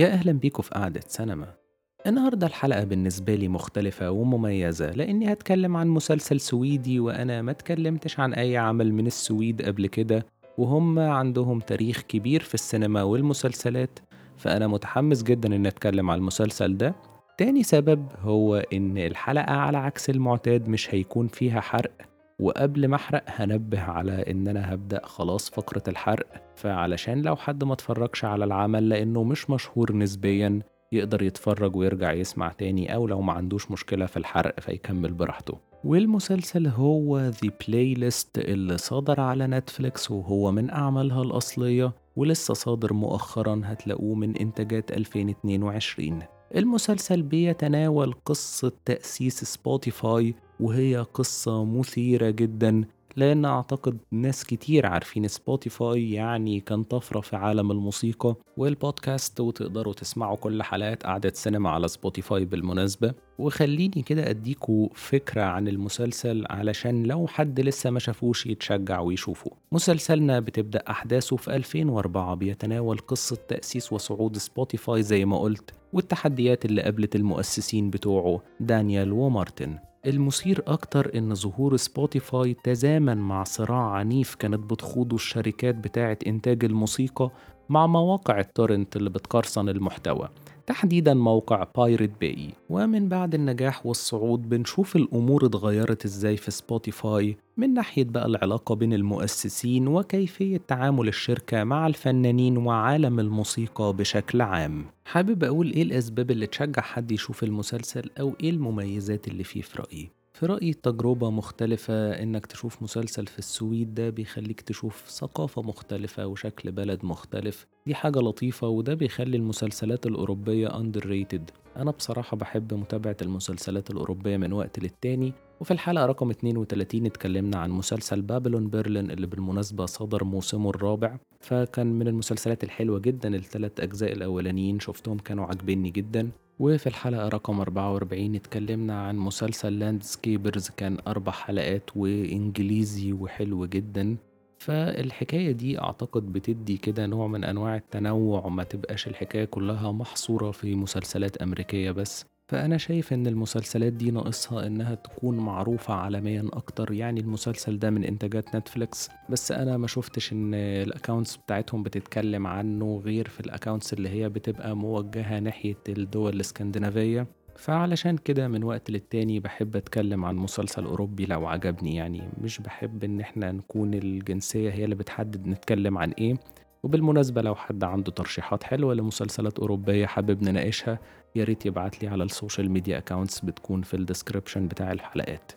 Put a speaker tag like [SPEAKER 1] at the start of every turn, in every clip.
[SPEAKER 1] يا أهلا بيكم في قعدة سينما. النهاردة الحلقة بالنسبة لي مختلفة ومميزة لأني هتكلم عن مسلسل سويدي وأنا ما اتكلمتش عن أي عمل من السويد قبل كده وهم عندهم تاريخ كبير في السينما والمسلسلات فأنا متحمس جدا إن أتكلم عن المسلسل ده. تاني سبب هو إن الحلقة على عكس المعتاد مش هيكون فيها حرق. وقبل ما أحرق هنبه على إن أنا هبدأ خلاص فقرة الحرق. فعلشان لو حد ما اتفرجش على العمل لأنه مش مشهور نسبيا يقدر يتفرج ويرجع يسمع تاني أو لو ما عندوش مشكلة في الحرق فيكمل براحته. والمسلسل هو The Playlist اللي صدر على نتفليكس وهو من أعمالها الأصلية ولسه صادر مؤخرا هتلاقوه من إنتاجات 2022 المسلسل بيتناول قصة تأسيس سبوتيفاي وهي قصة مثيرة جدا لأن أعتقد ناس كتير عارفين سبوتيفاي يعني كان طفرة في عالم الموسيقى والبودكاست وتقدروا تسمعوا كل حلقات قعدة سينما على سبوتيفاي بالمناسبة. وخليني كده أديكوا فكرة عن المسلسل علشان لو حد لسه ما شافوش يتشجع ويشوفه. مسلسلنا بتبدأ أحداثه في 2004 بيتناول قصة تأسيس وصعود سبوتيفاي زي ما قلت والتحديات اللي قابلت المؤسسين بتوعه دانيال ومارتن. المثير أكتر إن ظهور سبوتيفاي تزامن مع صراع عنيف كانت بتخوضه الشركات بتاعة إنتاج الموسيقى مع مواقع ال torrent اللي بتقرصن المحتوى. تحديدا موقع بايرت باي ومن بعد النجاح والصعود بنشوف الأمور اتغيرت إزاي في سبوتيفاي من ناحية بقى العلاقة بين المؤسسين وكيفية تعامل الشركة مع الفنانين وعالم الموسيقى بشكل عام. حابب أقول إيه الأسباب اللي تشجع حد يشوف المسلسل أو إيه المميزات اللي فيه في رأيي؟ في رأيي تجربة مختلفة إنك تشوف مسلسل في السويد ده بيخليك تشوف ثقافة مختلفة وشكل بلد مختلف. دي حاجة لطيفة وده بيخلي المسلسلات الأوروبية underrated. أنا بصراحة بحب متابعة المسلسلات الأوروبية من وقت للتاني. وفي الحلقة رقم 32 اتكلمنا عن مسلسل بابلون برلين اللي بالمناسبة صدر موسمه الرابع. فكان من المسلسلات الحلوة جدا الثلاث أجزاء الأولانيين شفتهم كانوا عاجبني جدا. وفي الحلقة رقم 44 اتكلمنا عن مسلسل لاندسكيبرز كان أربع حلقات وإنجليزي وحلو جدا. فالحكاية دي أعتقد بتدي كده نوع من أنواع التنوع ما تبقاش الحكاية كلها محصورة في مسلسلات أمريكية بس. فأنا شايف إن المسلسلات دي ناقصها إنها تكون معروفة عالميا أكتر. يعني المسلسل ده من إنتاجات نتفليكس بس أنا ما شفتش إن ال accounts بتاعتهم بتتكلم عنه غير في ال accounts اللي هي بتبقى موجهة ناحية الدول الإسكندنافية. فعلشان كده من وقت للتاني بحب أتكلم عن مسلسل أوروبي لو عجبني. يعني مش بحب إن إحنا نكون الجنسية هي اللي بتحدد نتكلم عن إيه. وبالمناسبة لو حد عنده ترشيحات حلوة لمسلسلات أوروبية حابب نناقشها يا ريت يبعت لي على ال social media accounts بتكون في ال description بتاع الحلقات.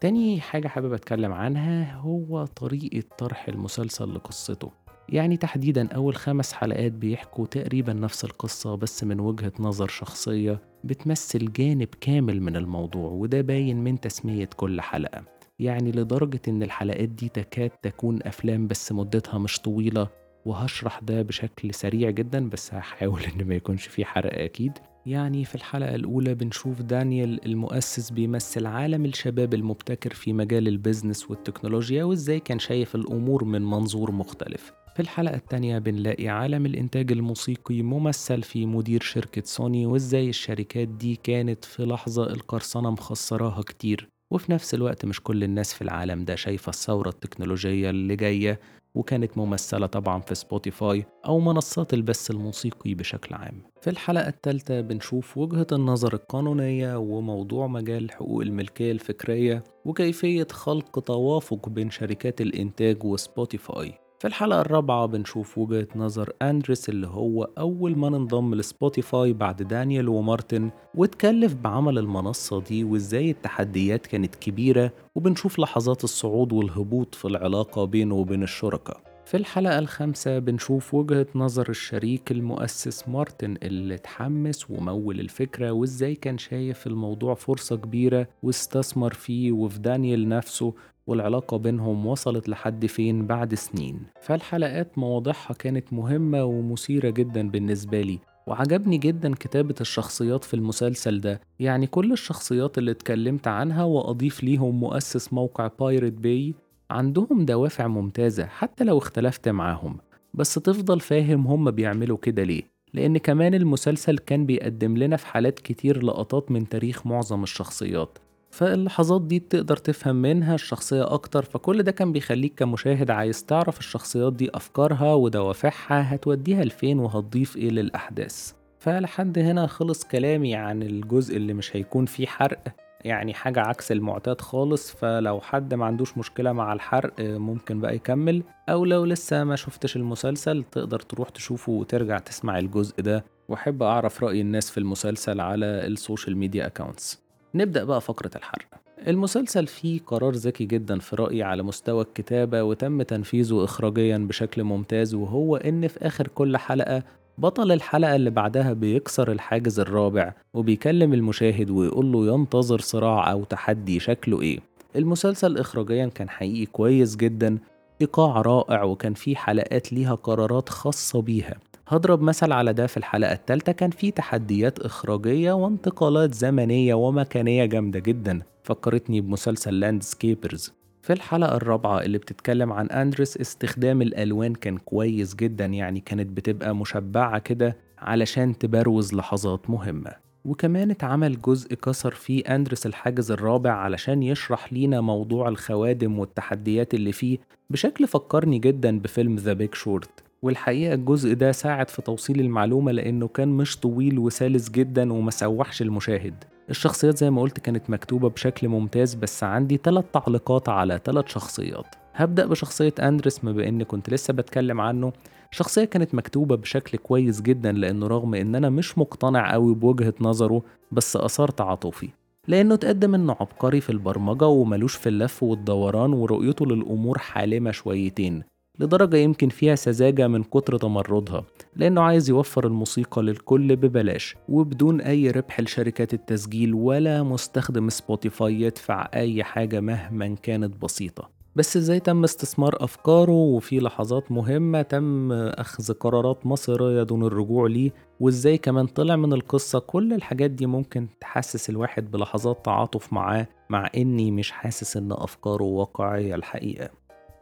[SPEAKER 1] تاني حاجة حابب أتكلم عنها هو طريقة طرح المسلسل لقصته. يعني تحديدا أول خمس حلقات بيحكوا تقريبا نفس القصة بس من وجهة نظر شخصية بتمثل جانب كامل من الموضوع وده باين من تسمية كل حلقة. يعني لدرجة إن الحلقات دي تكاد تكون أفلام بس مدتها مش طويلة وهشرح ده بشكل سريع جدا بس هحاول إن ما يكونش فيه حرق أكيد. يعني في الحلقة الأولى بنشوف دانيال المؤسس بيمثل عالم الشباب المبتكر في مجال البيزنس والتكنولوجيا وإزاي كان شايف الأمور من منظور مختلف. في الحلقة التانية بنلاقي عالم الإنتاج الموسيقي ممثل في مدير شركة سوني وإزاي الشركات دي كانت في لحظة القرصنة مخسراها كتير. وفي نفس الوقت مش كل الناس في العالم ده شايفة الثورة التكنولوجية اللي جاية. وكانت ممثلة طبعا في سبوتيفاي أو منصات البث الموسيقي بشكل عام. في الحلقة الثالثة بنشوف وجهة النظر القانونية وموضوع مجال حقوق الملكية الفكرية وكيفية خلق توافق بين شركات الإنتاج وسبوتيفاي. في الحلقة الرابعة بنشوف وجهة نظر أندريس اللي هو أول من انضم لسبوتيفاي بعد دانيال ومارتن واتكلف بعمل المنصة دي وإزاي التحديات كانت كبيرة وبنشوف لحظات الصعود والهبوط في العلاقة بينه وبين الشركاء في الحلقة الخامسة بنشوف وجهة نظر الشريك المؤسس مارتن اللي اتحمس ومول الفكرة وإزاي كان شايف الموضوع فرصة كبيرة واستثمر فيه وفي دانيال نفسه والعلاقة بينهم وصلت لحد فين بعد سنين. فالحلقات مواضيعها كانت مهمة ومثيرة جدا بالنسبة لي وعجبني جدا كتابة الشخصيات في المسلسل ده. يعني كل الشخصيات اللي اتكلمت عنها وأضيف ليهم مؤسس موقع بايرت باي عندهم دوافع ممتازة حتى لو اختلفت معاهم. بس تفضل فاهم هم بيعملوا كده ليه. لأن كمان المسلسل كان بيقدم لنا في حالات كتير لقطات من تاريخ معظم الشخصيات. فاللحظات دي تقدر تفهم منها الشخصية أكتر فكل ده كان بيخليك كمشاهد عايز تعرف الشخصيات دي أفكارها ودوافعها هتوديها لفين وهتضيف إيه للأحداث. فلحد هنا خلص كلامي عن الجزء اللي مش هيكون فيه حرق يعني حاجة عكس المعتاد خالص فلو حد ما عندوش مشكلة مع الحرق ممكن بقى يكمل أو لو لسه ما شفتش المسلسل تقدر تروح تشوفه وترجع تسمع الجزء ده وأحب أعرف رأي الناس في المسلسل على ال social media accounts نبدأ بقى فقرة الحرق المسلسل فيه قرار ذكي جدا في رأيي على مستوى الكتابة وتم تنفيذه إخراجيا بشكل ممتاز وهو إن في آخر كل حلقة بطل الحلقة اللي بعدها بيكسر الحاجز الرابع وبيكلم المشاهد ويقول له ينتظر صراع أو تحدي شكله إيه. المسلسل إخراجيا كان حقيقي كويس جدا إيقاع رائع وكان فيه حلقات ليها قرارات خاصة بيها. هضرب مثل على ده في الحلقة التالتة كان في تحديات إخراجية وانتقالات زمنية ومكانية جامدة جدا فكرتني بمسلسل لاندسكيبرز في الحلقة الرابعة اللي بتتكلم عن أندرس استخدام الألوان كان كويس جدا يعني كانت بتبقى مشبعة كده علشان تبروز لحظات مهمة. وكمان اتعمل جزء كسر فيه أندرس الحاجز الرابع علشان يشرح لينا موضوع الخوادم والتحديات اللي فيه بشكل فكرني جدا بفيلم ذا بيك شورت والحقيقة الجزء ده ساعد في توصيل المعلومة لأنه كان مش طويل وسلس جدا ومسوحش المشاهد. الشخصيات زي ما قلت كانت مكتوبة بشكل ممتاز بس عندي ثلاث تعليقات على ثلاث شخصيات. هبدأ بشخصية أندرس ما بإني كنت لسه بتكلم عنه. شخصية كانت مكتوبة بشكل كويس جدا لأنه رغم إن أنا مش مقتنع قوي بوجهة نظره بس أثار تعاطفي لأنه تقدم إنه عبقري في البرمجة وملوش في اللف والدوران ورؤيته للأمور حالمة شويتين. لدرجة يمكن فيها سذاجة من كتر تمردها لأنه عايز يوفر الموسيقى للكل ببلاش وبدون أي ربح لشركات التسجيل ولا مستخدم سبوتيفاي يدفع أي حاجة مهما كانت بسيطة. بس إزاي تم استثمار أفكاره؟ وفي لحظات مهمة تم أخذ قرارات مصيرية دون الرجوع ليه؟ وإزاي كمان طلع من القصة؟ كل الحاجات دي ممكن تحسس الواحد بلحظات تعاطف معاه مع إني مش حاسس إن أفكاره واقعية الحقيقة.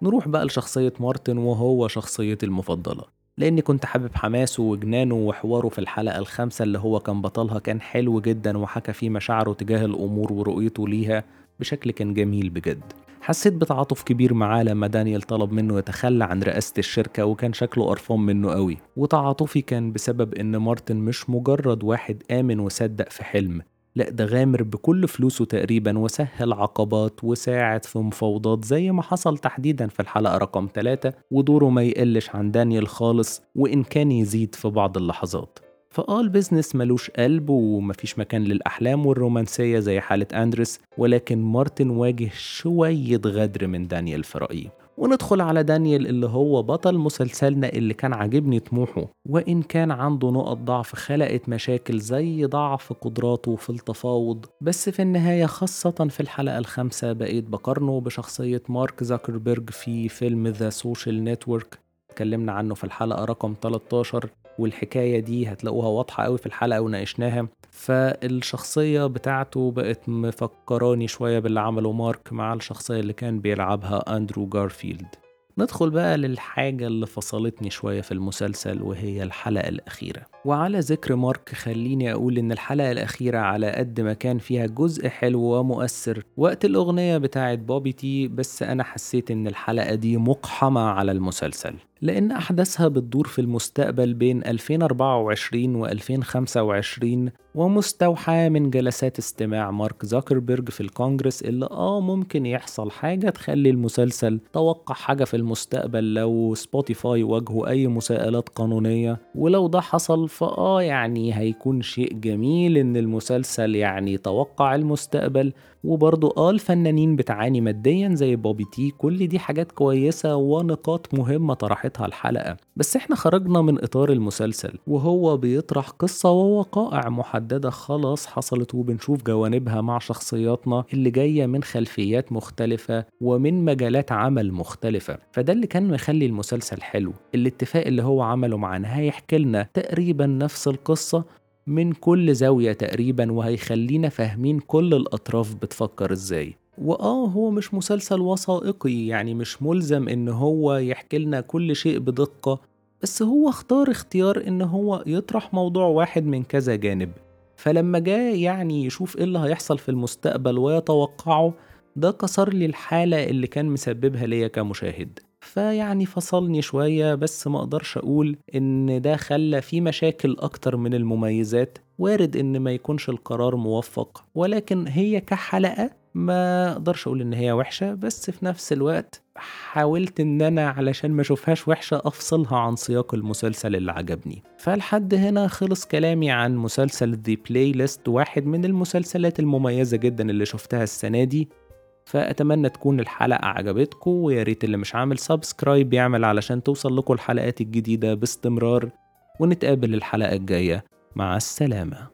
[SPEAKER 1] نروح بقى لشخصية مارتن وهو شخصيتي المفضلة. لأني كنت حابب حماسه وجنانه وحواره في الحلقة الخامسة اللي هو كان بطلها كان حلو جدا وحكى فيه مشاعره تجاه الأمور ورؤيته ليها بشكل كان جميل بجد. حسيت بتعاطف كبير معاه لما دانيال طلب منه يتخلى عن رئاسة الشركة وكان شكله قرفان منه قوي. وتعاطفي كان بسبب إن مارتن مش مجرد واحد آمن وصدق في حلم. لا ده غامر بكل فلوسه تقريبا وسهل عقبات وساعد في مفاوضات زي ما حصل تحديدا في الحلقة رقم 3 ودوره ما يقلش عن دانيال خالص وإن كان يزيد في بعض اللحظات. فآه ال business ملوش قلب ومفيش مكان للأحلام والرومانسية زي حالة أندرس ولكن مارتن واجه شوية غدر من دانيال في رأيي. وندخل على دانيال اللي هو بطل مسلسلنا اللي كان عاجبني طموحه. وإن كان عنده نقط ضعف خلقت مشاكل زي ضعف قدراته في التفاوض بس في النهاية خاصة في الحلقة الخامسة بقيت بقارنه بشخصية مارك زاكربيرج في فيلم The Social Network اتكلمنا عنه في الحلقة رقم 13 والحكاية دي هتلاقوها واضحة قوي في الحلقة وناقشناها. فالشخصية بتاعته بقت مفكراني شوية باللي عمله مارك مع الشخصية اللي كان بيلعبها أندرو جارفيلد. ندخل بقى للحاجة اللي فصلتني شوية في المسلسل وهي الحلقة الأخيرة. وعلى ذكر مارك خليني أقول إن الحلقة الأخيرة على قد ما كان فيها جزء حلو ومؤثر. وقت الأغنية بتاعت بوبي تي بس أنا حسيت إن الحلقة دي مقحمة على المسلسل. لأن أحداثها بتدور في المستقبل بين 2024 و 2025 ومستوحاة من جلسات استماع مارك زاكربيرج في الكونجرس اللي آه ممكن يحصل حاجة تخلي المسلسل توقع حاجة في المستقبل لو Spotify واجهوا أي مساءلات قانونية ولو ده حصل فآه يعني هيكون شيء جميل إن المسلسل يعني توقع المستقبل. وبرضه آه الفنانين بتعاني ماديا زي بوبي تي كل دي حاجات كويسة ونقاط مهمة طرحتها الحلقة. بس إحنا خرجنا من إطار المسلسل وهو بيطرح قصة ووقائع محددة خلاص حصلت وبنشوف جوانبها مع شخصياتنا اللي جاية من خلفيات مختلفة ومن مجالات عمل مختلفة. فده اللي كان مخلي المسلسل حلو. الاتفاق اللي هو عمله مع نهاية يحكي لنا تقريبا نفس القصة من كل زاوية تقريبا وهيخلينا فاهمين كل الأطراف بتفكر إزاي. وآه هو مش مسلسل وثائقي يعني مش ملزم إن هو يحكي لنا كل شيء بدقة بس هو اختار اختيار إن هو يطرح موضوع واحد من كذا جانب. فلما جه يعني يشوف إيه اللي هيحصل في المستقبل ويتوقعه ده كسر لي الحالة اللي كان مسببها ليا كمشاهد. فيعني فصلني شوية بس ما أقدرش أقول إن ده خلى في مشاكل أكتر من المميزات. وارد إن ما يكونش القرار موفق. ولكن هي كحلقة ما أقدرش أقول إن هي وحشة بس في نفس الوقت حاولت إن أنا علشان ما أشوفهاش وحشة أفصلها عن سياق المسلسل اللي عجبني. فلحد هنا خلص كلامي عن مسلسل The Playlist واحد من المسلسلات المميزة جدا اللي شفتها السنة دي. فأتمنى تكون الحلقة عجبتكم ويا ريت اللي مش عامل سبسكرايب يعمل علشان توصل لكم الحلقات الجديدة باستمرار ونتقابل الحلقة الجاية. مع السلامة.